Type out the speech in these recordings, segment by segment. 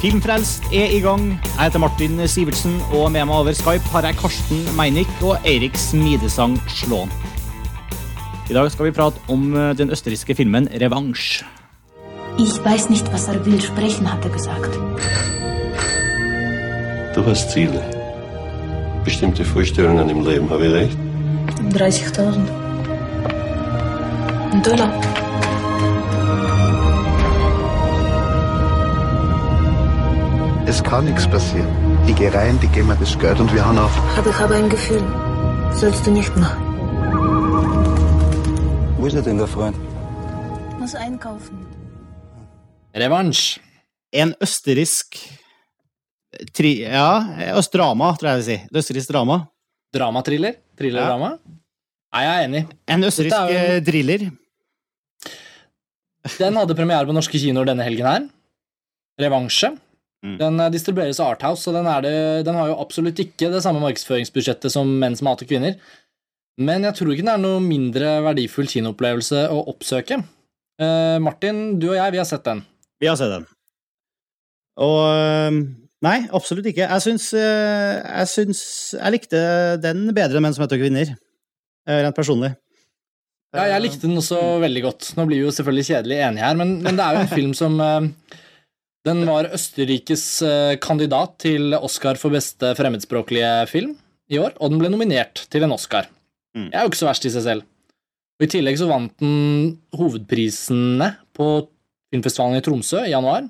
Filmfrelst er i gang. Jeg heter Martin Sivertsen, og med meg over Skype har jeg Karsten Meinick og Eirik Smidesang Slåen. I dag skal vi prate om eh, den østerrikske filmen Revansj. Ich weiß nicht, was er will sprechen, hat er gesagt. Du hast Ziele. Bestimmte Vorstellungen im Leben, habe ich recht? 30.000. Dollar. Es kann nichts passieren. Die gehen rein, die geben mir das Geld und wir haben auf. Aber ich habe ein Gefühl. Sollst du nicht machen. Wo ist er denn, der Freund? Muss einkaufen. Revansj. En østerriksk tri, Ja, østdrama, tror jeg jeg vil si. Et østerriksk drama. Dramatriller? Thrillerdrama? Nei, jeg er enig. En østerriksk er jo- eh, thriller. Den hadde premiere på norske kinoer denne helgen her. Revansje. Mm. Den eh, distribueres av Arthouse, så den, det, den har jo absolutt ikke det samme markedsføringsbudsjettet som Menn som hater kvinner. Men jeg tror ikke den er noe mindre verdifull kinoopplevelse å oppsøke. Eh, Martin, du og jeg, vi har sett den. Vi har sett den. Og eh, Nei, absolutt ikke. Jeg syns eh, Jeg syns Jeg likte den bedre enn Menn som heter kvinner. Rent personlig. Ja, jeg likte den også veldig godt. Nå blir vi jo selvfølgelig kjedelig enige her, men, men det er jo en film som Den var Østerrikes eh, kandidat til Oscar for beste fremmedspråklige film i år, og den ble nominert til en Oscar. Mm. Det er jo ikke så verst i seg selv. Og I tillegg så vant den hovedprisene på filmfestivalen i Tromsø i januar.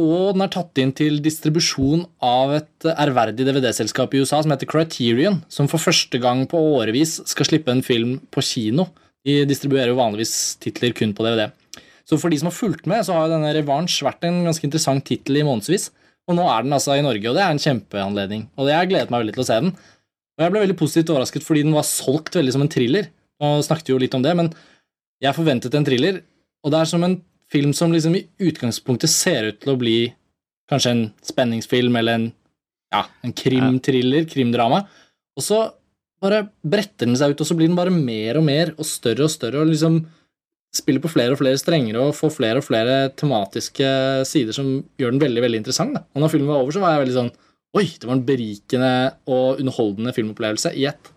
Og den er tatt inn til distribusjon av et ærverdig DVD-selskap i USA som heter Criterion, som for første gang på årevis skal slippe en film på kino. De distribuerer jo vanligvis titler kun på DVD. Så for de som har fulgt med, så har jo denne Revansj vært en ganske interessant tittel i månedsvis. Og nå er den altså i Norge, og det er en kjempeanledning. Og jeg gledet meg veldig til å se den. Og jeg ble veldig positivt overrasket fordi den var solgt veldig som en thriller. Og snakket jo litt om det, men jeg forventet en thriller, og det er som en film som liksom i utgangspunktet ser ut til å bli kanskje en spenningsfilm eller en, ja, en krimthriller, krimdrama, og så bare bretter den seg ut, og så blir den bare mer og mer og større og større, og liksom spiller på flere og flere strenger og får flere og flere tematiske sider som gjør den veldig, veldig interessant. Da. Og når filmen var over, så var jeg veldig sånn Oi, det var en berikende og underholdende filmopplevelse i ett.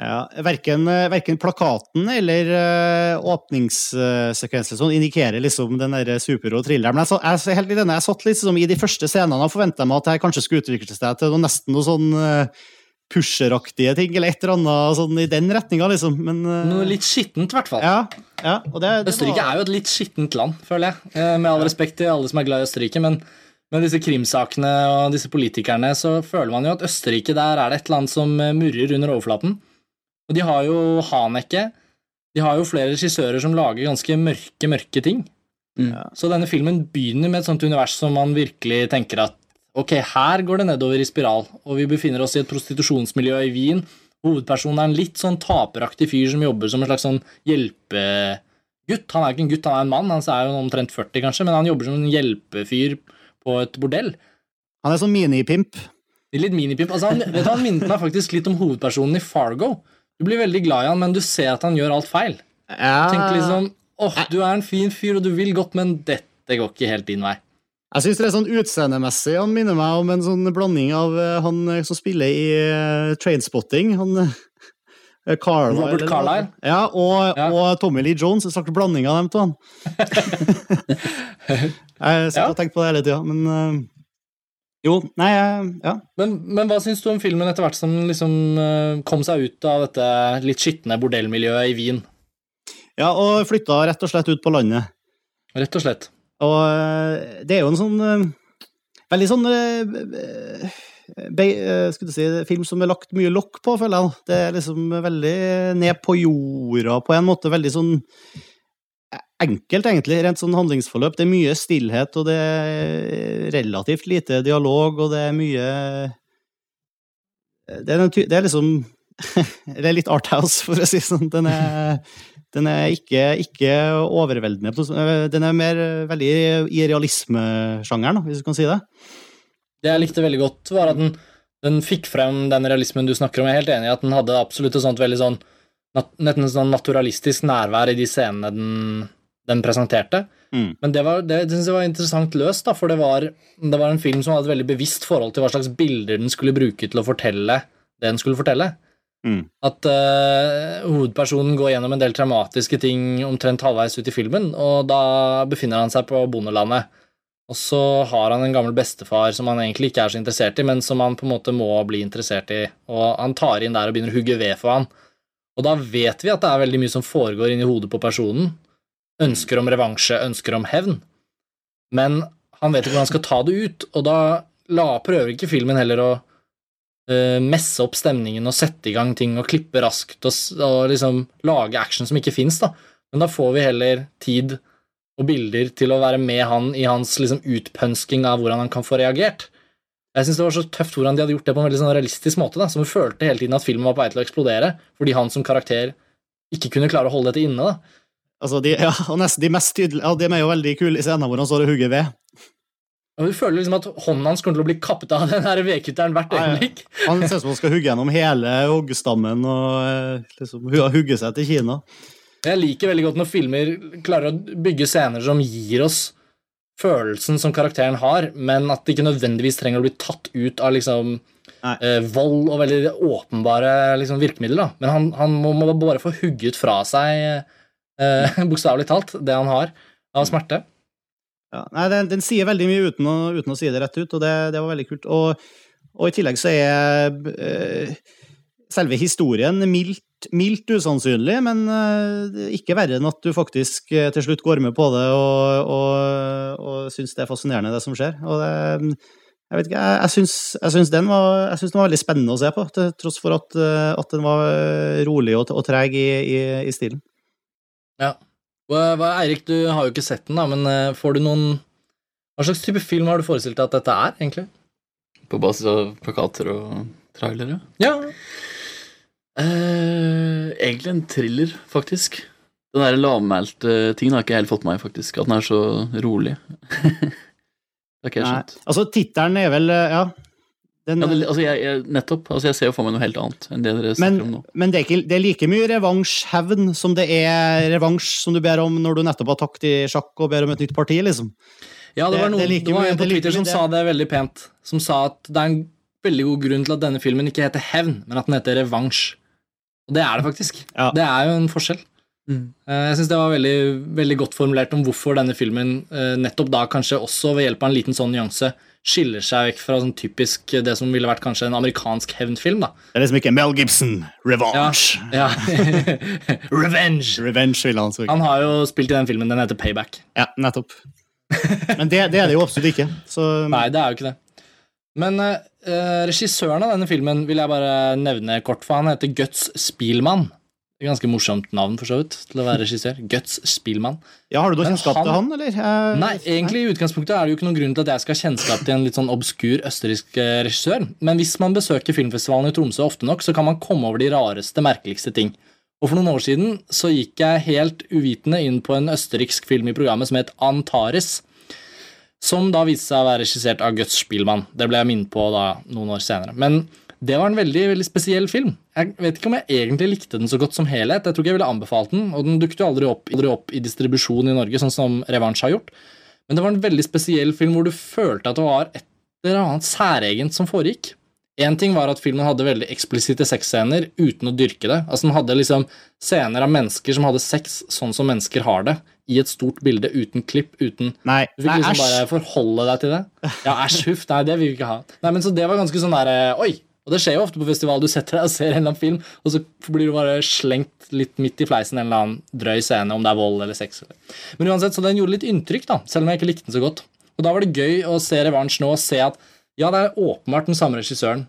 Ja, verken, eh, verken plakaten eller uh, åpningssekvensen sånn, indikerer liksom den superrå thrilleren. Men jeg, så, jeg, helt i denne, jeg satt liksom i de første scenene og forventa meg at jeg kanskje skulle utvikle seg til noe, nesten noe sånn uh, pusheraktige ting, eller et eller annet sånn i den retninga, liksom. Men uh, Noe litt skittent, i hvert fall. Ja, ja, Østerrike var- er jo et litt skittent land, føler jeg. Eh, Med all respekt til alle som er glad i Østerrike, men med disse krimsakene og disse politikerne, så føler man jo at Østerrike, der er det et land som eh, murrer under overflaten. Og de har jo Haneke. De har jo flere regissører som lager ganske mørke, mørke ting. Så denne filmen begynner med et sånt univers som man virkelig tenker at ok, her går det nedover i spiral, og vi befinner oss i et prostitusjonsmiljø i Wien. Hovedpersonen er en litt sånn taperaktig fyr som jobber som en slags sånn hjelpegutt. Han er ikke en gutt, han er en mann. Han er jo omtrent 40, kanskje, men han jobber som en hjelpefyr på et bordell. Han er sånn minipimp. Litt minipimp. Altså, han, vet du, han minnet meg faktisk litt om hovedpersonen i Fargo. Du blir veldig glad i han, men du ser at han gjør alt feil. Ja, Tenk liksom åh, du er en fin fyr, og du vil godt, men dette går ikke helt din vei. Jeg syns det er sånn utseendemessig han minner meg om en sånn blanding av eh, han eh, som spiller i uh, Trainspotting. Han eh, Carlyle, Robert Carlyle? Ja, og, Ja. og Tommy Lee Jones. En slags blanding av dem to. jeg sitter Ja. og tenker på det hele tida, men uh, Jo, nei, eh, ja. Men, men hva syns du om filmen etter hvert som liksom eh, kom seg ut av dette litt skitne bordellmiljøet i Wien? Ja, og flytta rett og slett ut på landet. Rett og slett. Og eh, det er jo en sånn eh, Veldig sånn eh, be, Skulle si film som er lagt mye lokk på, føler jeg. Det er liksom veldig ned på jorda på en måte. Veldig sånn enkelt, egentlig, rent sånn handlingsforløp. Det er mye stillhet, og det er relativt lite dialog, og det er mye Det er, det er liksom Det er litt Arthouse, for å si det sånn. Den er, den er ikke, ikke overveldende. Den er mer veldig i realismesjangeren, hvis du kan si det. Det jeg likte veldig godt, var at den, den fikk frem den realismen du snakker om. Jeg er helt enig i at den hadde absolutt et sånt veldig sånn nesten sånn naturalistisk nærvær i de scenene den, den presenterte. Mm. Men det, var, det, det synes jeg var interessant løst, da, for det var, det var en film som hadde et veldig bevisst forhold til hva slags bilder den skulle bruke til å fortelle det den skulle fortelle. Mm. At uh, hovedpersonen går gjennom en del traumatiske ting omtrent halvveis ut i filmen, og da befinner han seg på bondelandet. Og så har han en gammel bestefar som han egentlig ikke er så interessert i, men som han på en måte må bli interessert i, og han tar inn der og begynner å hugge ved for han. Og da vet vi at det er veldig mye som foregår inni hodet på personen. Ønsker om revansje, ønsker om hevn. Men han vet ikke hvordan han skal ta det ut, og da la, prøver ikke filmen heller å messe opp stemningen og sette i gang ting og klippe raskt og, og liksom lage action som ikke fins, da. Men da får vi heller tid og bilder til å være med han i hans liksom utpønsking av hvordan han kan få reagert. Jeg synes det var så tøft hvordan de hadde gjort det på en veldig sånn realistisk måte, da, som vi følte hele tiden at filmen var på vei til å eksplodere, fordi han som karakter ikke kunne klare å holde dette inne. da. Altså, de, ja, og nesten de mest tydelige ja, De er jo veldig kule i scenen hvor han står og hugger ved. Og Vi føler liksom at hånden hans kommer til å bli kappet av den her vedkutteren hvert Ja, ja. Han ser ut som han skal hugge gjennom hele hoggstammen og eh, liksom hu- hugge seg til Kina. Jeg liker veldig godt når filmer klarer å bygge scener som gir oss følelsen som karakteren har, men at det ikke nødvendigvis trenger å bli tatt ut av liksom eh, vold og veldig åpenbare liksom, virkemidler. Da. Men han, han må, må bare få hugget fra seg, eh, bokstavelig talt, det han har av smerte. Ja, nei, den, den sier veldig mye uten å, uten å si det rett ut, og det, det var veldig kult. Og, og i tillegg så er eh, selve historien mildt, mildt usannsynlig, men eh, ikke verre enn at du faktisk eh, til slutt går med på det og, og, og syns det er fascinerende, det som skjer. Og det, jeg vet ikke, jeg, jeg, syns, jeg, syns den var, jeg syns den var veldig spennende å se på, til tross for at, at den var rolig og, og treg i, i, i stilen. Ja. Hva, hva, Eirik, du har jo ikke sett den, da, men eh, får du noen Hva slags type film har du forestilt deg at dette er, egentlig? På basis av plakater og trailere. Ja, Eh, egentlig en thriller, faktisk. Den der lavmælte tingen har ikke helt fått med meg, faktisk. At den er så rolig. det har ikke jeg skjønt. altså, tittelen er vel eh, Ja. Den, Ja, det, altså, jeg, jeg, nettopp. Altså, jeg ser jo for meg noe helt annet enn det dere Men, snakker om nå. men det, er ikke, det er like mye revansj-hevn som det er revansj som du ber om når du nettopp har takt i sjakk og ber om et nytt parti, liksom. Ja, det Det- var, noen, det det, er var en på det er like Twitter som sa det veldig pent. Som sa at det er en veldig god grunn til at denne filmen ikke heter Hevn, men at den heter Revansj. Og det er det faktisk. Ja. Det er jo en forskjell. Mm. Eh, Jeg syns det var veldig, veldig godt formulert om hvorfor denne filmen eh, nettopp da kanskje også ved hjelp av en liten sånn nyanse skiller seg vekk fra sånn typisk det som ville vært kanskje en amerikansk hevnfilm. da. Det er liksom ikke Mel Gibson, revansj. Ja. Revenge! Revenge, vil han si. Han har jo spilt i den filmen, den heter Payback. Ja, nettopp. Men det, det er det jo absolutt ikke. Så Nei, det er jo ikke det. Men eh, eh, regissøren av denne filmen vil jeg bare nevne kort, for han heter Guts Spielmann. Det Ganske morsomt navn, for så vidt, til å være regissør. Guts Spielmann. ja, har du noe kjennskap til han- eller? Eh, Nei, egentlig i utgangspunktet er det jo ikke noen grunn til at jeg skal ha kjennskap til en litt sånn obskur østerriksk eh, regissør, men hvis man besøker filmfestivalen i Tromsø ofte nok, så kan man komme over de rareste, merkeligste ting. Og for noen år siden så gikk jeg helt uvitende inn på en østerriksk film i programmet som het Antares, som da viste seg å være regissert av Guts Spielmann. Det ble jeg minnet på da noen år senere. Men det var en veldig veldig spesiell film. Jeg vet ikke om jeg egentlig likte den så godt som helhet. Jeg tror ikke jeg ville anbefalt den, og den dukket jo aldri opp, aldri opp i distribusjon i Norge, sånn som Revansj har gjort. Men det var en veldig spesiell film hvor du følte at det var et eller annet særegent som foregikk. Én ting var at filmen hadde veldig eksplisitte sexscener uten å dyrke det. Altså Den hadde liksom scener av mennesker som hadde sex sånn som mennesker har det, i et stort bilde, uten klipp, uten Nei, du fikk nei liksom bare forholde deg til det. Ja, æsj, huff. Nei, det vil vi ikke ha. Nei, men Så det var ganske sånn derre Oi! Og det skjer jo ofte på festival. Du setter deg og ser en eller annen film, og så blir du bare slengt litt midt i fleisen en eller annen drøy scene, om det er vold eller sex. Men uansett, så den gjorde litt inntrykk, da, selv om jeg ikke likte den så godt. Og da var det gøy å se Revansj nå og se at ja, det er åpenbart den samme regissøren.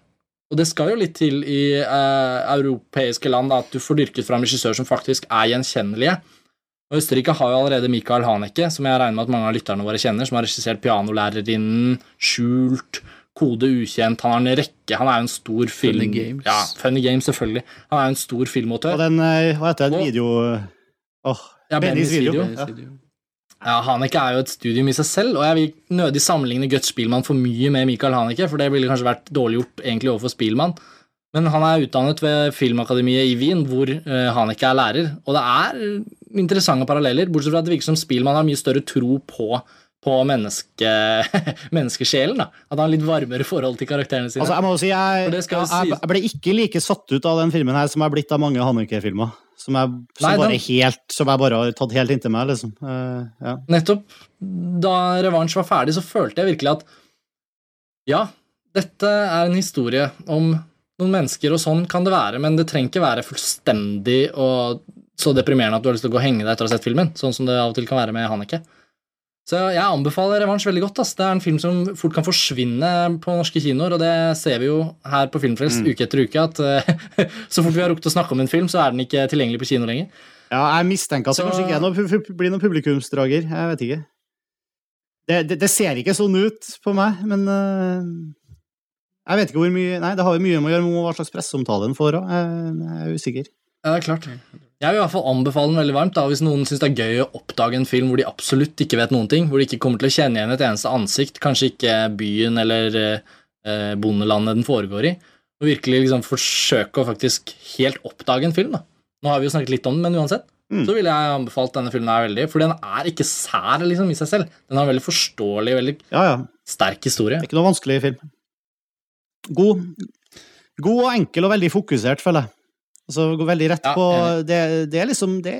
Og det skal jo litt til i eh, europeiske land da, at du får dyrket fram regissører som faktisk er gjenkjennelige. Og Østerrike har jo allerede Michael Haneke, som jeg regner med at mange av lytterne våre kjenner, som har regissert 'Pianolærerinnen', 'Skjult', 'Kode ukjent'. Han har en rekke Han er jo en stor film... Funny Games. Ja, Funny Games, selvfølgelig. Han er jo en stor filmautør. Og den, eh, hva heter den video... Åh, Ja, Bennys video. video. Ja. Ja, Haneke er jo et studium i seg selv, og jeg vil nødig sammenligne Guts Spielmann for mye med Michael Haneke, for det ville kanskje vært dårlig gjort egentlig overfor Spielmann. Men han er utdannet ved Filmakademiet i Wien, hvor eh, Haneke er lærer. Og det er interessante paralleller, bortsett fra at det virker som Spielmann har mye større tro på, på menneske, menneskesjelen. da. At han har litt varmere forhold til karakterene sine. Altså, jeg må jo si, jeg, jo jeg, jeg ble ikke like satt ut av den filmen her som jeg er blitt av mange Haneke-filmer. Som, jeg, som, Nei, bare helt, som jeg bare har tatt helt inntil meg, liksom. Uh, ja. Nettopp. Da Revansj var ferdig, så følte jeg virkelig at ja, dette er en historie om noen mennesker, og sånn kan det være, men det trenger ikke være fullstendig og så deprimerende at du har lyst til å gå og henge deg etter å ha sett filmen, sånn som det av og til kan være med Haneke. Så jeg anbefaler Revansj veldig godt. Ass. Det er en film som fort kan forsvinne på norske kinoer, og det ser vi jo her på Filmfrelst uke etter uke, at eh, så fort vi har rukket å snakke om en film, så er den ikke tilgjengelig på kino lenger. ja, jeg mistenker at det kanskje ikke er noe, blir noen publikumsdrager. Jeg vet ikke. Det, det, det ser ikke sånn ut på meg, men uh, jeg vet ikke hvor mye Nei, det har jo mye med å gjøre med hva slags presseomtale den får òg. Jeg, jeg er usikker. Ja, det er klart. Jeg vil i hvert fall anbefale den veldig varmt da, hvis noen syns det er gøy å oppdage en film hvor de absolutt ikke vet noen ting, hvor de ikke kommer til å kjenne igjen et eneste ansikt, kanskje ikke byen eller eh, bondelandet den foregår i, og virkelig liksom forsøke å faktisk helt oppdage en film. da. Nå har vi jo snakket litt om den, men uansett, Mm. så ville jeg anbefalt denne filmen her veldig, for den er ikke sær liksom i seg selv. Den har en veldig forståelig, veldig Ja, ja. sterk historie. Det er ikke noe vanskelig film. God, god og enkel og veldig fokusert, føler jeg. Altså, går veldig rett på ja, det, det er liksom det,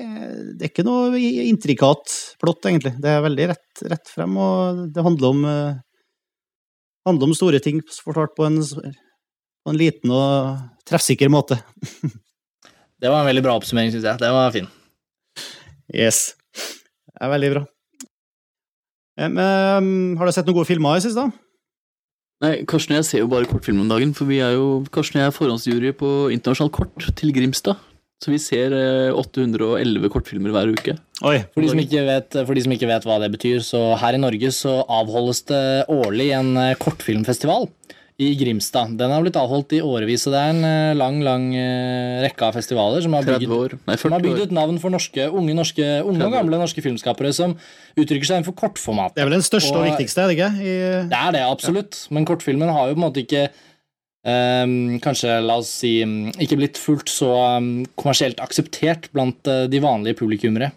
det er ikke noe intrikat plott, egentlig. Det er veldig rett, rett frem, og det handler om eh, handler om store ting fortalt på en, på en liten og treffsikker måte. Det var en veldig bra oppsummering, syns jeg. Det var fin. Yes. Det er veldig bra. Men, em, har du sett noen gode filmer i siste? Nei, Karsten og jeg ser jo bare kortfilm om dagen, for vi er jo, Karsten og jeg er forhåndsjury på internasjonalt kort til Grimstad. Så vi ser eh, 811 kortfilmer hver uke. Oi. For de, som ikke vet, for de som ikke vet hva det betyr, så her i Norge så avholdes det årlig en eh, kortfilmfestival i Grimstad. Den har blitt avholdt i årevis, og det er en eh, lang, lang eh, rekke av festivaler som har bygd. Nei, som har bygd ut navn for norske, unge, norske, unge og gamle norske filmskapere som uttrykker seg innenfor kortformat. Det er vel den største og, Og- viktigste, er det ikke? I, Det er det, absolutt. Men kortfilmen har jo på en måte ikke Um, Kanskje, la oss si, ikke blitt fullt så um, kommersielt akseptert blant uh, de vanlige publikummere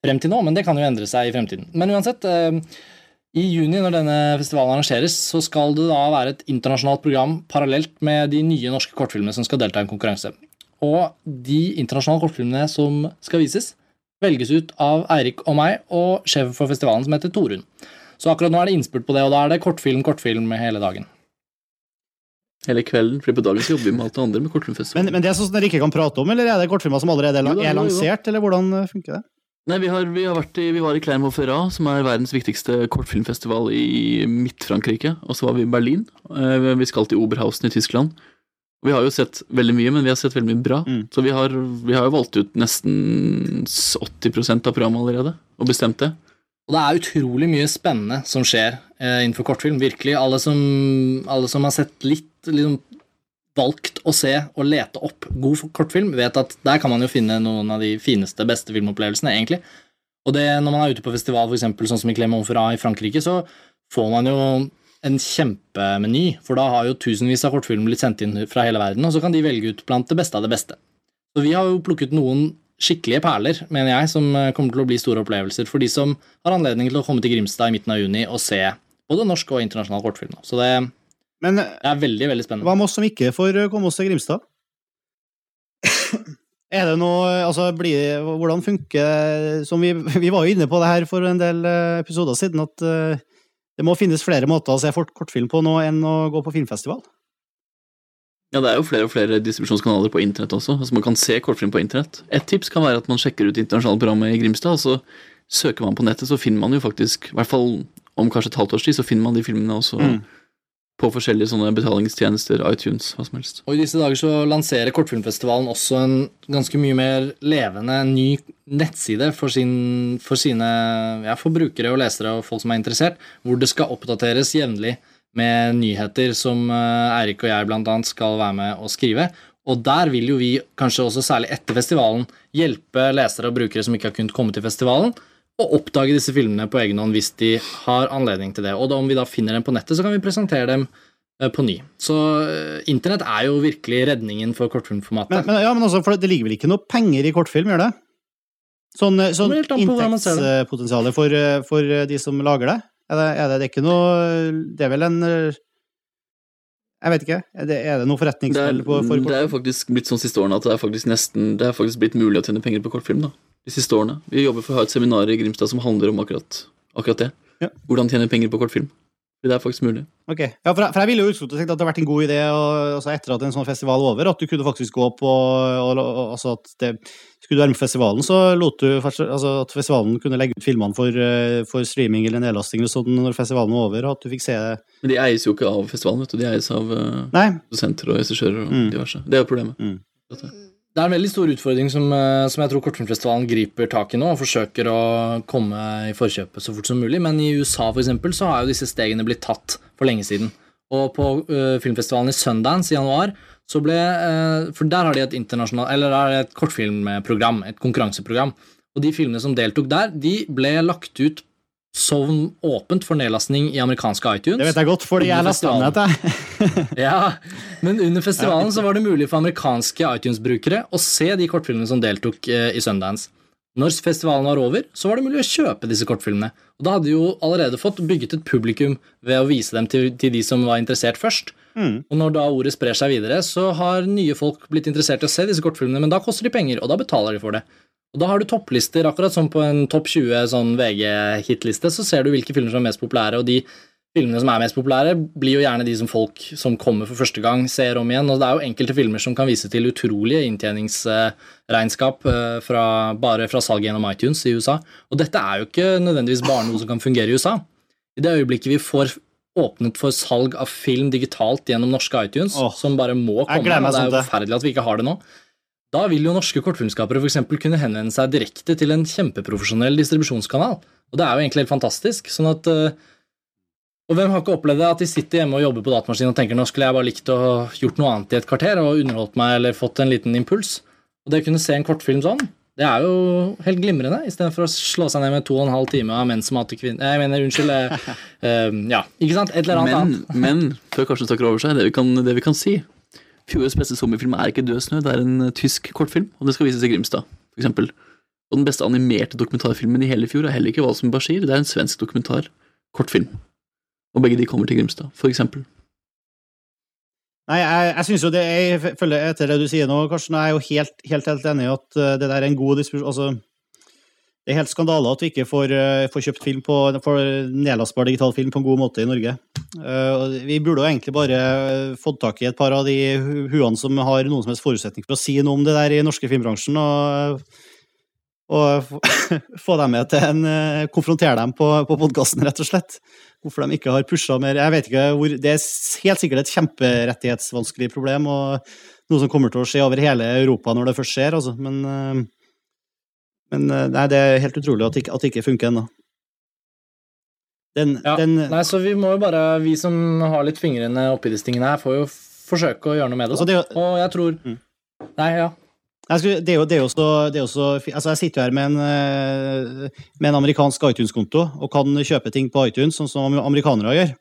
frem til nå, men det kan jo endre seg i fremtiden. Men uansett, ehm, i juni når denne festivalen arrangeres, så skal det da være et internasjonalt program parallelt med de nye norske kortfilmene som skal delta i en konkurranse. Og de internasjonale kortfilmene som skal vises, velges ut av Eirik og meg og sjefen for festivalen som heter Torunn. Så akkurat nå er det innspurt på det, og da er det kortfilm, kortfilm hele dagen. Hele kvelden, for på dagen så jobber vi med alt det andre med kortfilmfestivalen. Men, men det er sånn dere ikke kan prate om, eller er det kortfilmer som allerede er, Jo da, er jo da, jo lansert, eller hvordan eh, funker det? Nei, vi, har, vi, har vært i, vi var i Clermont-Ferrat, som er verdens viktigste kortfilmfestival i Midt-Frankrike. Og så var vi i Berlin. Eh, Vi skal til Oberhausen i Tyskland. Vi har jo sett veldig mye, men vi har sett veldig mye bra. Mm. Så vi har, vi har jo valgt ut nesten 80% av programmet allerede, og bestemt det. Og det er utrolig mye spennende som skjer eh, innenfor kortfilm. Virkelig. Alle som, alle som har sett litt, liksom valgt å se og lete opp god kortfilm, vet at der kan man jo finne noen av de fineste, beste filmopplevelsene, egentlig. Og det, når man er ute på festival, eksempel, sånn som i Clermont-Ferrat i Frankrike, så får man jo en kjempemeny, for da har jo tusenvis av kortfilmer blitt sendt inn fra hele verden, og så kan de velge ut blant det beste av det beste. Så vi har jo plukket noen skikkelige perler, mener jeg, som eh, kommer til å bli store opplevelser for de som har anledning til å komme til Grimstad i midten av juni og se både norsk og internasjonal kortfilm. Så det Men det er veldig, veldig spennende. hva med oss som ikke får eh, komme oss til Grimstad? Er det noe Altså, blir Hvordan funker Som vi, vi var jo inne på det her for en del eh, episoder siden, at eh, det må finnes flere måter å se kortfilm på nå enn å gå på filmfestival. Ja, det er jo flere og flere distribusjonskanaler på internett også. Altså Man kan se kortfilm på internett. Et tips kan være at man sjekker ut internasjonale programmet i Grimstad, og så søker man på nettet, så finner man jo faktisk, i hvert fall om kanskje et halvt års tid, så finner man de filmene også Mm. På forskjellige sånne betalingstjenester, iTunes, hva som helst. Og i disse dager så lanserer Kortfilmfestivalen også en ganske mye mer levende ny nettside for, sin, for sine ja, for brukere og lesere og folk som er interessert, hvor det skal oppdateres jevnlig med nyheter som eh, Eirik og jeg annet skal være med å skrive. Og der vil jo vi, kanskje også særlig etter festivalen, hjelpe lesere og brukere som ikke har kunnet komme til festivalen, å oppdage disse filmene på egen hånd hvis de har anledning til det. Og da, om vi da finner dem på nettet, så kan vi presentere dem eh, på ny. Så eh, internett er jo virkelig redningen for kortfilmformatet. Men, men, ja, men også, for det ligger vel ikke noe penger i kortfilm, gjør det? Sånn, eh, sånn inntektspotensial for, for de som lager det? Er det, er det, det er ikke noe Det er vel en Jeg vet ikke. Er det, er det noe forretningsmodell på- for det er jo faktisk blitt sånn siste årene at det er faktisk nesten Det er faktisk blitt mulig å tjene penger på kortfilm. da De siste årene Vi jobber for å ha et seminar i Grimstad som handler om akkurat, akkurat det. Ja. Hvordan tjene penger på kortfilm. Det er faktisk mulig. Ok, ja, for, jeg- for jeg ville jo utslutte at det hadde vært en god idé og, altså etter at en sånn festival var over, at du kunne faktisk gå på og, og, altså at det, Skulle du være med på festivalen, så lot du altså at festivalen kunne legge ut filmene for, eh, for streaming eller nedlasting eller sånn når festivalen var over, og at du fikk se det Men de eies jo ikke av festivalen, vet du. De eies av uh, produsenter og regissører og Mm. diverse. Det er jo problemet. Det er en veldig stor utfordring som, eh, som jeg tror Kortfilmfestivalen griper tak i nå, og forsøker å komme i forkjøpet så fort som mulig. Men i USA for eksempel, så har jo disse stegene blitt tatt for lenge siden. Og på uh, filmfestivalen i Sundance i januar, så ble uh, For der har de et internasjonalt Eller der er et kortfilmprogram, et konkurranseprogram. Og de filmene som deltok der, de ble lagt ut som åpent for nedlastning i amerikanske iTunes. det vet jeg godt, fordi jeg lasta ned. jeg. Ja, men under festivalen så var det mulig for amerikanske iTunes-brukere å se de kortfilmene som deltok eh, i Sundance. Når festivalen var over, så var det mulig å kjøpe disse kortfilmene. Og da hadde de jo allerede fått bygget et publikum ved å vise dem til, til de som var interessert først. Mm. Og når da ordet sprer seg videre, så har nye folk blitt interessert i å se disse kortfilmene, men da koster de penger, og da betaler de for det. Og da har du topplister, akkurat som på en topp 20 sånn VG-hitliste, så ser du hvilke filmer som er mest populære, og de filmene som er mest populære, blir jo gjerne de som folk som kommer for første gang, ser om igjen. Og det er jo enkelte filmer som kan vise til utrolige inntjeningsregnskap eh, fra, bare fra salget gjennom iTunes i USA. Og dette er jo ikke nødvendigvis bare noe som kan fungere i USA. I det øyeblikket vi får åpnet for salg av film digitalt gjennom norske iTunes, Åh, som bare må komme, og det er sånn jo forferdelig at vi ikke har det nå, da vil jo norske kortfilmskapere for eksempel kunne henvende seg direkte til en kjempeprofesjonell distribusjonskanal. Og det er jo egentlig helt fantastisk. sånn at eh, Og hvem har ikke opplevd det, at de sitter hjemme og jobber på datamaskinen og tenker nå skulle jeg bare likt å gjort noe annet i et kvarter og underholdt meg eller fått en liten impuls. Og det å kunne se en kortfilm sånn, det er jo helt glimrende, istedenfor å slå seg ned med to og en halv time av menn som hater kvinner Jeg mener, unnskyld. eh, eh, ja, ikke sant? Et eller annet Men, annet. men før Karsten snakker over seg, det vi kan, det vi kan si Fjorårets beste zombiefilm er ikke Død snø, det er en eh, tysk kortfilm, og det skal vises i Grimstad, for eksempel. Og den beste animerte dokumentarfilmen i hele fjor er heller ikke Walsum Bashir, det er en svensk dokumentar, kortfilm. Og begge de kommer til Grimstad, for eksempel. Nei, jeg, jeg synes jo det Jeg følger etter det du sier nå, Karsten. Jeg er jo helt, helt, helt enig i at eh, det der er en god diskusjon. Altså, det er helt skandale at vi ikke får, eh, får kjøpt film på får nedlastbar digital film på en god måte i Norge. Eh, Vi burde jo egentlig bare fått tak i et par av de huene som har noen som helst forutsetning for å si noe om det der i norske filmbransjen, og, og få- dem med til en eh, Konfrontere dem på, på podkasten, rett og slett. Hvorfor de ikke har pusha mer. Jeg vet ikke hvor Det er helt sikkert et kjemperettighetsvanskelig problem, og noe som kommer til å skje over hele Europa når det først skjer, altså. Men, men eh, nei, det er helt utrolig at det ikke, funker ennå. Den, Ja, den Nei, så vi må jo bare, vi som har litt fingrene oppi disse tingene her, får jo forsøke å gjøre noe med det. Altså, det jo- Og jeg tror Mm. Nei, ja. Skulle, det, er jo, det, er jo så, det er jo så Altså, jeg sitter jo her med en, eh, med en amerikansk iTunes-konto og kan kjøpe ting på iTunes, sånn som amerikanere gjør.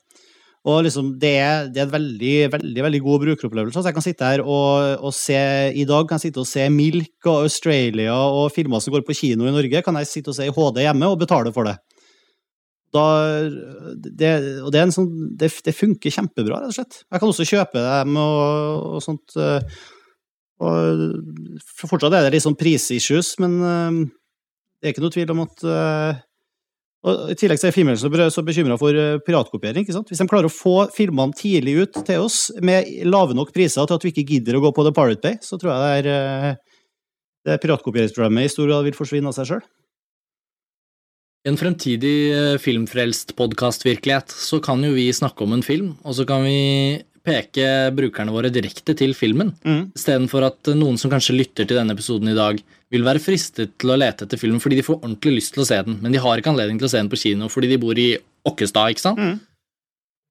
Og liksom, det er, det er en veldig, veldig veldig god brukeropplevelse. Så jeg kan sitte her og, og se I dag kan jeg sitte og se Milk og Australia og filmer som går på kino i Norge, kan jeg sitte og se i HD hjemme og betale for det. Da, det, og det, sånn, det, det funker kjempebra, rett og slett. Jeg kan også kjøpe dem og, og sånt. eh, og fortsatt er det litt sånn prisissues, men eh, det er ikke noe tvil om at eh, og I tillegg så er filmbransjen så bekymra for eh, piratkopiering. ikke sant? Hvis de klarer å få filmene tidlig ut til oss med lave nok priser til at vi ikke gidder å gå på The Pirate Bay, så tror jeg det er eh, det piratkopieringsprogrammet i stor grad vil forsvinne av seg sjøl. En fremtidig eh, filmfrelst podkast-virkelighet så kan jo vi snakke om en film, og så kan vi peke brukerne våre direkte til filmen, Mm. istedenfor at noen som kanskje lytter til denne episoden i dag, vil være fristet til å lete etter filmen fordi de får ordentlig lyst til å se den, men de har ikke anledning til å se den på kino fordi de bor i Okkestad, ikke sant? Mm.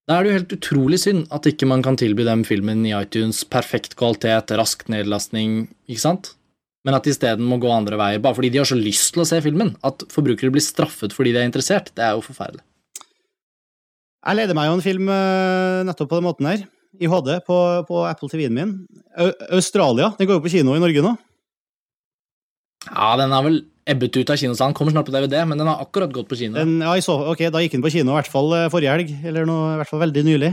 Da er det jo helt utrolig synd at ikke man kan tilby dem filmen i iTunes, perfekt kvalitet, rask nedlastning, ikke sant? Men at de isteden må gå andre veier, bare fordi de har så lyst til å se filmen. At forbrukere blir straffet fordi de er interessert, det er jo forferdelig. Jeg leder meg jo en film eh, nettopp på den måten her, i HD, på, på Apple TV-en min. Au Australia. Den går jo på kino i Norge nå. Ja, den har vel ebbet ut av kinosalen. Kommer snart på DVD, men den har akkurat gått på kino. Den, ja, i så, ok, Da gikk den på kino i hvert fall eh, forrige helg, eller noe, i hvert fall veldig nylig.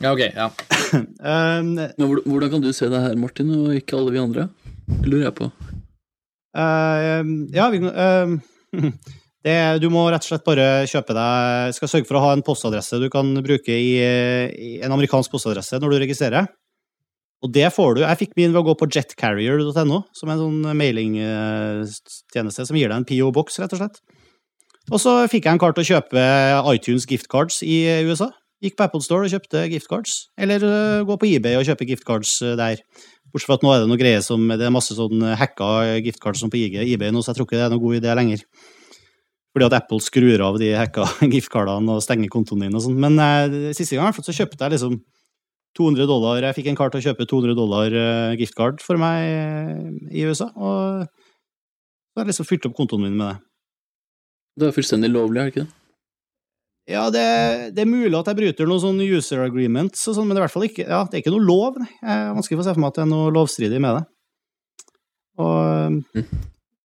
Ja, ok, ja. Um, Men hvordan kan du se det her, Martin, og ikke alle vi andre? Det lurer jeg på. Eh, ja, vi, eh, det, du må rett og slett bare kjøpe deg Skal sørge for å ha en postadresse du kan bruke i, i en amerikansk postadresse når du registrerer. Og det får du. Jeg fikk min ved å gå på jetcarrier.no, som er en sånn mailingtjeneste som gir deg en PO-boks, rett og slett. Og så fikk jeg en kart til å kjøpe iTunes giftcards i USA. Gikk på Apple Store og kjøpte giftcards. Eller øh, gå på eBay og kjøpe giftcards øh, der. Bortsett fra at nå er det noe greier som Det er masse sånn hacka giftcards som på eBay nå, så jeg tror ikke det er noe god idé lenger. Fordi at Apple skrur av de hacka giftcardene og stenger kontoen din og sånn. Men eh, siste gang så kjøpte jeg liksom 200 dollar Jeg fikk en kar til å kjøpe 200 dollar eh, giftcard for meg eh, i USA, og så har jeg liksom fylt opp kontoen min med det. Det er fullstendig lovlig, er det ikke det? Ja, det, det er mulig at jeg bryter noen sånne user agreements, og sånn, men det er i hvert fall ikke, ja, det er ikke noe lov. Nei. Jeg er vanskelig å se for meg at det er noe lovstridig med det. Og,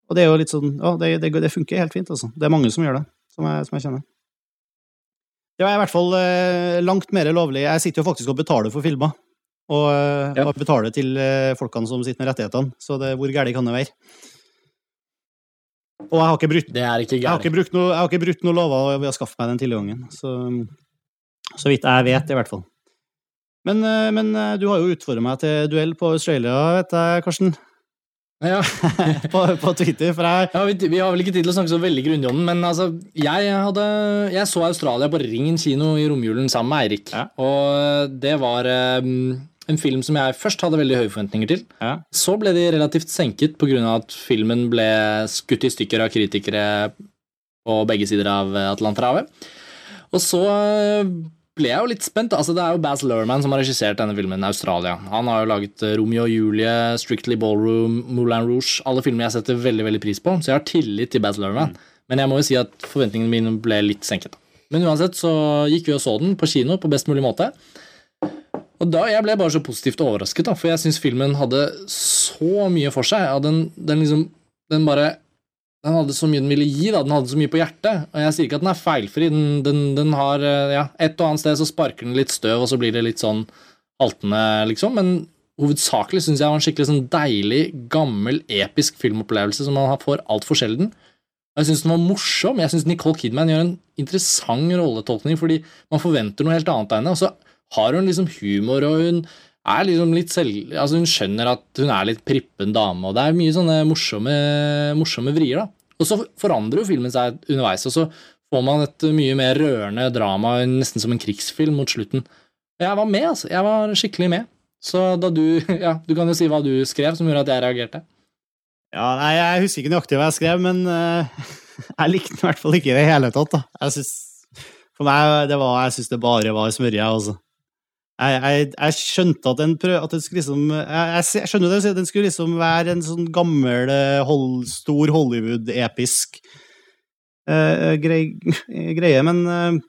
og det er jo litt sånn Ja, det, det, det funker helt fint, altså. Det er mange som gjør det, som jeg, som jeg kjenner. Det er i hvert fall eh, langt mer lovlig. Jeg sitter jo faktisk og betaler for filmer. Og, eh, Ja. og betaler til eh, folkene som sitter med rettighetene, så det, hvor gærent kan det være? Og jeg har ikke brutt Det ikke jeg har ikke brukt noe, jeg har ikke brutt noe lover ved å skaffe meg den tilgangen. Så, så vidt jeg vet, i hvert fall. Men, eh, men eh, du har jo utfordret meg til duell på Australia, vet jeg, Karsten. Ja. På, på Twitter, jeg Ja, vi, vi har vel ikke tid til å snakke så veldig grundig om den, men altså, jeg, hadde, jeg så Australia på Ringen kino i romjulen sammen med Eirik. Ja. Og det var um, en film som jeg først hadde veldig høye forventninger til. Så ble de relativt senket pga. at filmen ble skutt i stykker av kritikere på begge sider av Atlanterhavet. Og så ble jeg jo litt spent. Altså, det er jo Baz Luhrmann som har regissert denne filmen, Australia. Han har jo laget eh, Romeo og Julie, Strictly Ballroom, Moulin Rouge. Alle filmer jeg setter veldig veldig pris på, så jeg har tillit til Baz Luhrmann. Men jeg må jo si at forventningene mine ble litt senket. Men uansett så gikk vi og så den på kino på best mulig måte. Og da, Jeg ble bare så positivt overrasket, da, for jeg syns filmen hadde så mye for seg. Ja, den, den liksom Den bare Den hadde så mye den ville gi, da. Den hadde så mye på hjertet. Og jeg sier ikke at den er feilfri. Den, den, den har eh, ja, Et og annet sted så sparker den litt støv, og så blir det litt sånn haltende, liksom. Men hovedsakelig syns jeg var en skikkelig sånn deilig, gammel, episk filmopplevelse som man får altfor sjelden. Og jeg syns den var morsom. Jeg syns Nicole Kidman gjør en interessant rolletolkning, fordi man forventer noe helt annet av henne, og så har hun liksom humor, og hun er liksom litt selv... Altså Hun skjønner at hun er litt prippen dame, og det er mye sånne morsomme, morsomme vrier, da. Og så forandrer jo filmen seg underveis, og så får man et mye mer rørende drama, nesten som en krigsfilm mot slutten. Jeg var med, altså. Jeg var skikkelig med. Så da du Ja, du kan jo si hva du skrev som gjorde at jeg reagerte. Ja, nei, Jeg husker ikke nøyaktig hva jeg skrev, men uh, jeg likte den i hvert fall ikke i det hele tatt. da. Jeg synes, For meg det var, jeg syns det bare var smørje. Altså. Jeg, jeg, jeg skjønte at den, prøv, at den skulle liksom jeg, jeg, skjønner det, den skulle liksom være en sånn gammel, eh, hold, stor Hollywood-episk uh, grei, greie, men eh,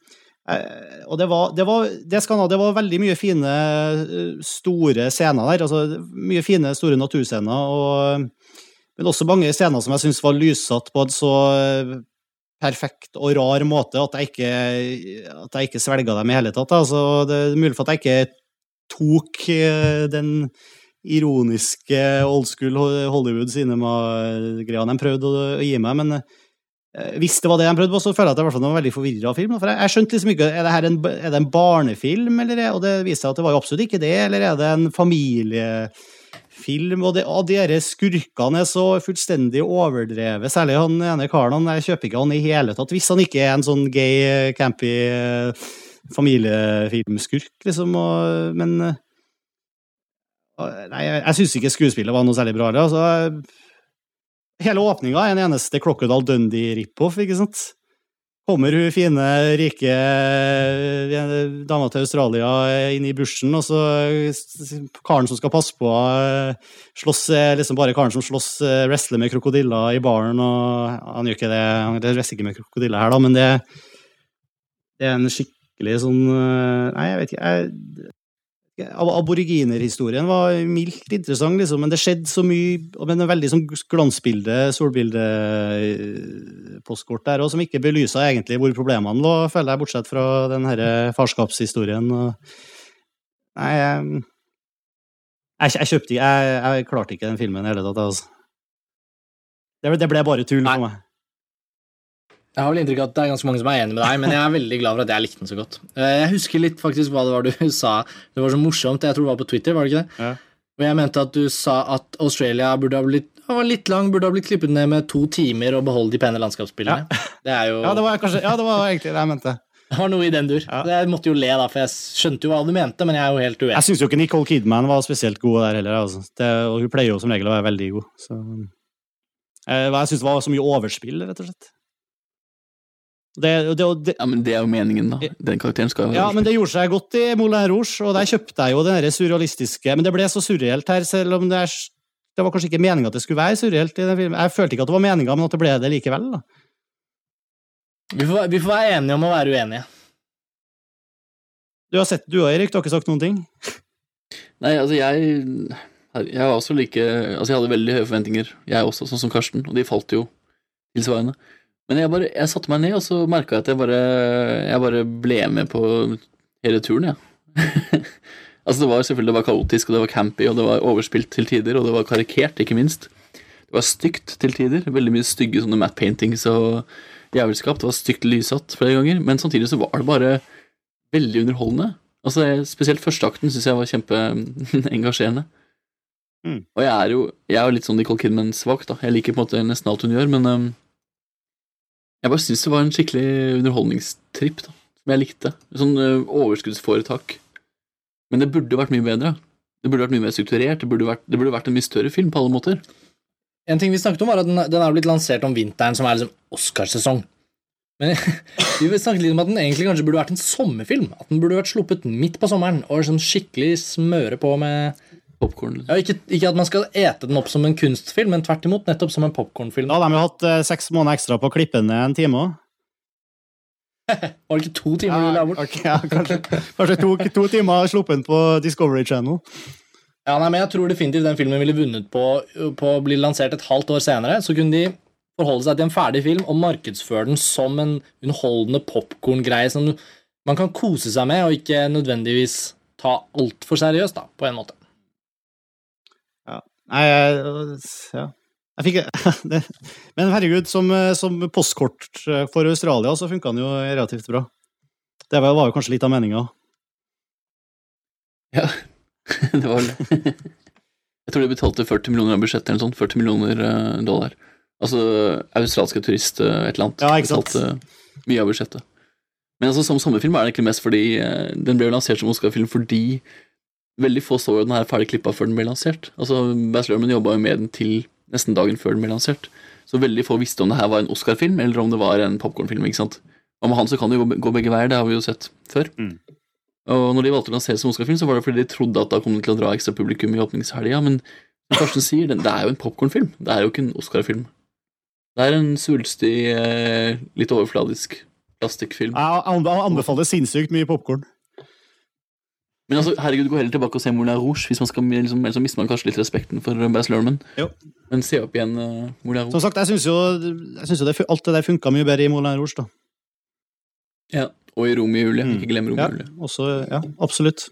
eh, Og det var, det var det skal det var veldig mye fine, eh, store scener der. altså Mye fine, store naturscener. og men også mange scener som jeg syns var lyssatt på en så eh, perfekt og rar måte at jeg ikke, at jeg ikke svelga dem i hele tatt. Altså, det er mulig for at jeg ikke tok eh, den ironiske old school Hollywood cinema-greia de prøvde å, gi meg, men eh, hvis det var det de prøvde på, så føler jeg at det var en veldig forvirra film. For jeg, skjønte liksom ikke er det en, er det en barnefilm, eller er, og det viste seg at det var jo absolutt ikke det, eller er det en familiefilm? Og, det, og de her skurkene er så fullstendig overdrevet, særlig han ene karen. Han, jeg kjøper ikke han i hele tatt, hvis han ikke er en sånn gay, campy eh, familiefilmskurk, liksom. Og, men eh, Nei, jeg, jeg syns ikke skuespillet var noe særlig bra. Altså, hele åpninga er en eneste Crocodile Dundee-rip-off, ikke sant? Kommer hun fine, rike eh, dama til Australia inn i bushen, og så eh, karen som skal passe på, eh, slåss er liksom bare karen som slåss, eh, wrestler med krokodiller i baren, og han gjør ikke det, han wrestler ikke med krokodiller her, da, men det, det er en skikkelig sånn eh, Nei, jeg vet ikke. Jeg, Aboriginerhistorien var mildt interessant, liksom, men det skjedde så mye Men det er veldig sånn glansbilde, solbilde-postkort der, og som ikke belysa egentlig hvor problemene lå, føler jeg, bortsett fra den herre farskapshistorien. Nei, jeg, jeg, kjøpte ikke jeg, jeg klarte ikke den filmen i det hele tatt, altså. Det, ble- det ble bare tull for meg. Jeg har vel inntrykk av at det er ganske mange som er enig med deg, men jeg er veldig glad for at jeg likte den så godt. Eh, Jeg husker litt faktisk hva det var du sa. Det var så morsomt. Jeg tror det var på Twitter, var det ikke det? Ja. Og jeg mente at du sa at Australia burde ha blitt ja, var litt lang, burde ha blitt klippet ned med to timer og beholde de pene landskapsbildene. Det er jo Ja, det var, kanskje, ja, det var egentlig det jeg mente. det var noe i den dur. Ja. Jeg måtte jo le, da, for jeg skjønte jo hva du mente, men jeg er jo helt uenig. Jeg syns jo ikke Nicole Kidman var spesielt god der heller. Altså. Det, og hun pleier jo som regel å være veldig god. Så. Eh, Jeg syns det var så mye overspill, rett og slett. Det, det, det, Ja, men det er jo meningen, da. Den karakteren skal jo ja, men det gjorde seg godt i Moulin Rouge, og der kjøpte jeg jo den surrealistiske Men det ble så surreelt her, selv om det, er, det var kanskje ikke meninga at det skulle være surreelt. i den filmen. Jeg følte ikke at det var meninga, men at det ble det likevel. Da. Vi får, vi får være enige om å være uenige. Du har sett du og Erik. Du har ikke sagt noen ting? Nei, altså, jeg Jeg var også like Altså, jeg hadde veldig høye forventninger, jeg også, sånn som Karsten, og de falt jo tilsvarende. Men jeg bare Jeg satte meg ned, og så merka jeg at jeg bare Jeg bare ble med på hele turen, jeg. altså, det var selvfølgelig det var kaotisk, og det var campy, og det var overspilt til tider, og det var karikert, ikke minst. Det var stygt til tider. Veldig mye stygge sånne matte paintings og jævelskap. Det var stygt lyssatt flere ganger, men samtidig så var det bare veldig underholdende. Altså, Spesielt førsteakten syns jeg var kjempeengasjerende. Mm. Og jeg er jo jeg er litt sånn Nicole Kidman-svak, da. Jeg liker på en måte nesten alt hun gjør, men øhm, jeg bare syns det var en skikkelig underholdningstripp, da. Som jeg likte. Sånn øh, overskuddsforetak. Men det burde vært mye bedre. Det burde vært mye mer strukturert. Det burde vært, det burde vært en mye større film på alle måter. En ting vi snakket om, var at den, den er blitt lansert om vinteren, som er liksom Oscarsesong. Men vi snakket litt om at den egentlig kanskje burde vært en sommerfilm. At den burde vært sluppet midt på sommeren og sånn skikkelig smøre på med Popcorn. ja, ikke, ikke at man skal ete den opp som en kunstfilm, men tvert imot nettopp som en popkornfilm. Da hadde de jo hatt eh, seks måneder ekstra på å klippe ned en time òg. Var det ikke to timer du la bort? ja, kanskje kanskje to, to timer sluppet på Discovery Channel. Ja, nei, men Jeg tror definitivt den filmen ville vunnet på, på å bli lansert et halvt år senere. Så kunne de forholde seg til en ferdig film og markedsføre den som en underholdende popkorngreie som man kan kose seg med, og ikke nødvendigvis ta altfor seriøst, da, på en måte. Nei, ja. Jeg fikk, det, men herregud, som, som postkort for Australia så funka den jo relativt bra. Det var, var jo kanskje litt av meninga. Ja, det var det. Jeg tror de betalte 40 millioner av budsjettet, eller noe sånt. 40 millioner eh, dollar. Altså australske turist, eh, et eller annet. Ja, ikke sant? Betalte mye av budsjettet. Men altså, som sommerfilm er det egentlig mest fordi eh, den ble lansert som Oscar-film fordi veldig få så jo den her ferdig klippa før den ble lansert. Altså, Baz Luhrmann jobba jo med den til nesten dagen før den ble lansert. Så veldig få visste om det her var en Oscar-film, eller om det var en popkornfilm. Og med han så kan det jo gå- begge veier, det har vi jo sett før. Mm. Og når de valgte å lansere som Oscar-film, så var det fordi de trodde at da kom den til å dra ekstra publikum i åpningshelga, men som Karsten sier, det er jo en popkornfilm. Det er jo ikke en Oscar-film. Det er en svulstig, eh, litt overfladisk plastikkfilm. Jeg anbe- anbefaler sinnssykt mye popkorn. Men altså, herregud, gå heller tilbake og se Moulin Rouge, hvis man skal, liksom, ellers så mister man kanskje litt respekten for Baz Lerman. Jo. Men se opp igjen uh, Moulin Som sagt, jeg syns jo, jeg synes jo det, alt det der funka mye bedre i Moulin Rouge, da. Ja. Og i Romeo og Julie. Mm. Ikke glem Romeo Ja, og Julie. også, ja, absolutt.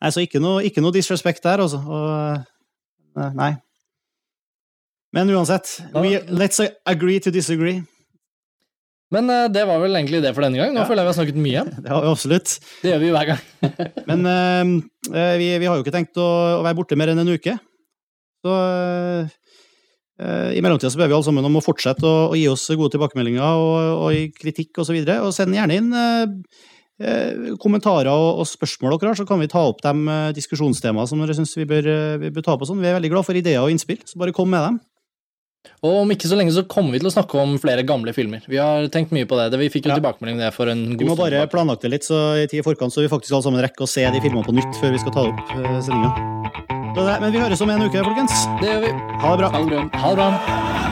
Nei, så ikke noe, ikke noe disrespect der, altså. Og, eh, nei. Men uansett, we, let's agree to disagree. Men eh, det var vel egentlig det for denne gang. Nå Ja. føler jeg vi har snakket mye. Det har vi absolutt. Det gjør vi jo hver gang. Men eh, vi, vi har jo ikke tenkt å, å være borte mer enn en uke. Så uh, i mellomtida så ber vi alle sammen om å fortsette å, å gi oss gode tilbakemeldinger og, og kritikk osv. Og, så videre, og send gjerne inn eh, kommentarer og, og spørsmål dere har, så kan vi ta opp de diskusjonstemaene som dere syns vi, vi bør ta på. Sånn. Vi er veldig glad for ideer og innspill, så bare kom med dem. Og om ikke så lenge så kommer vi til å snakke om flere gamle filmer. Vi har tenkt mye på det. vi fikk jo Ja. tilbakemelding det for en god stund. Vi må bare planlagt det litt så i tid i forkant, så vi faktisk alle sammen rekker å se de filmene på nytt før vi skal ta opp uh, sendinga. Men vi høres om en uke, folkens. Det gjør vi. Ha det bra. Ha det bra. Ha det bra.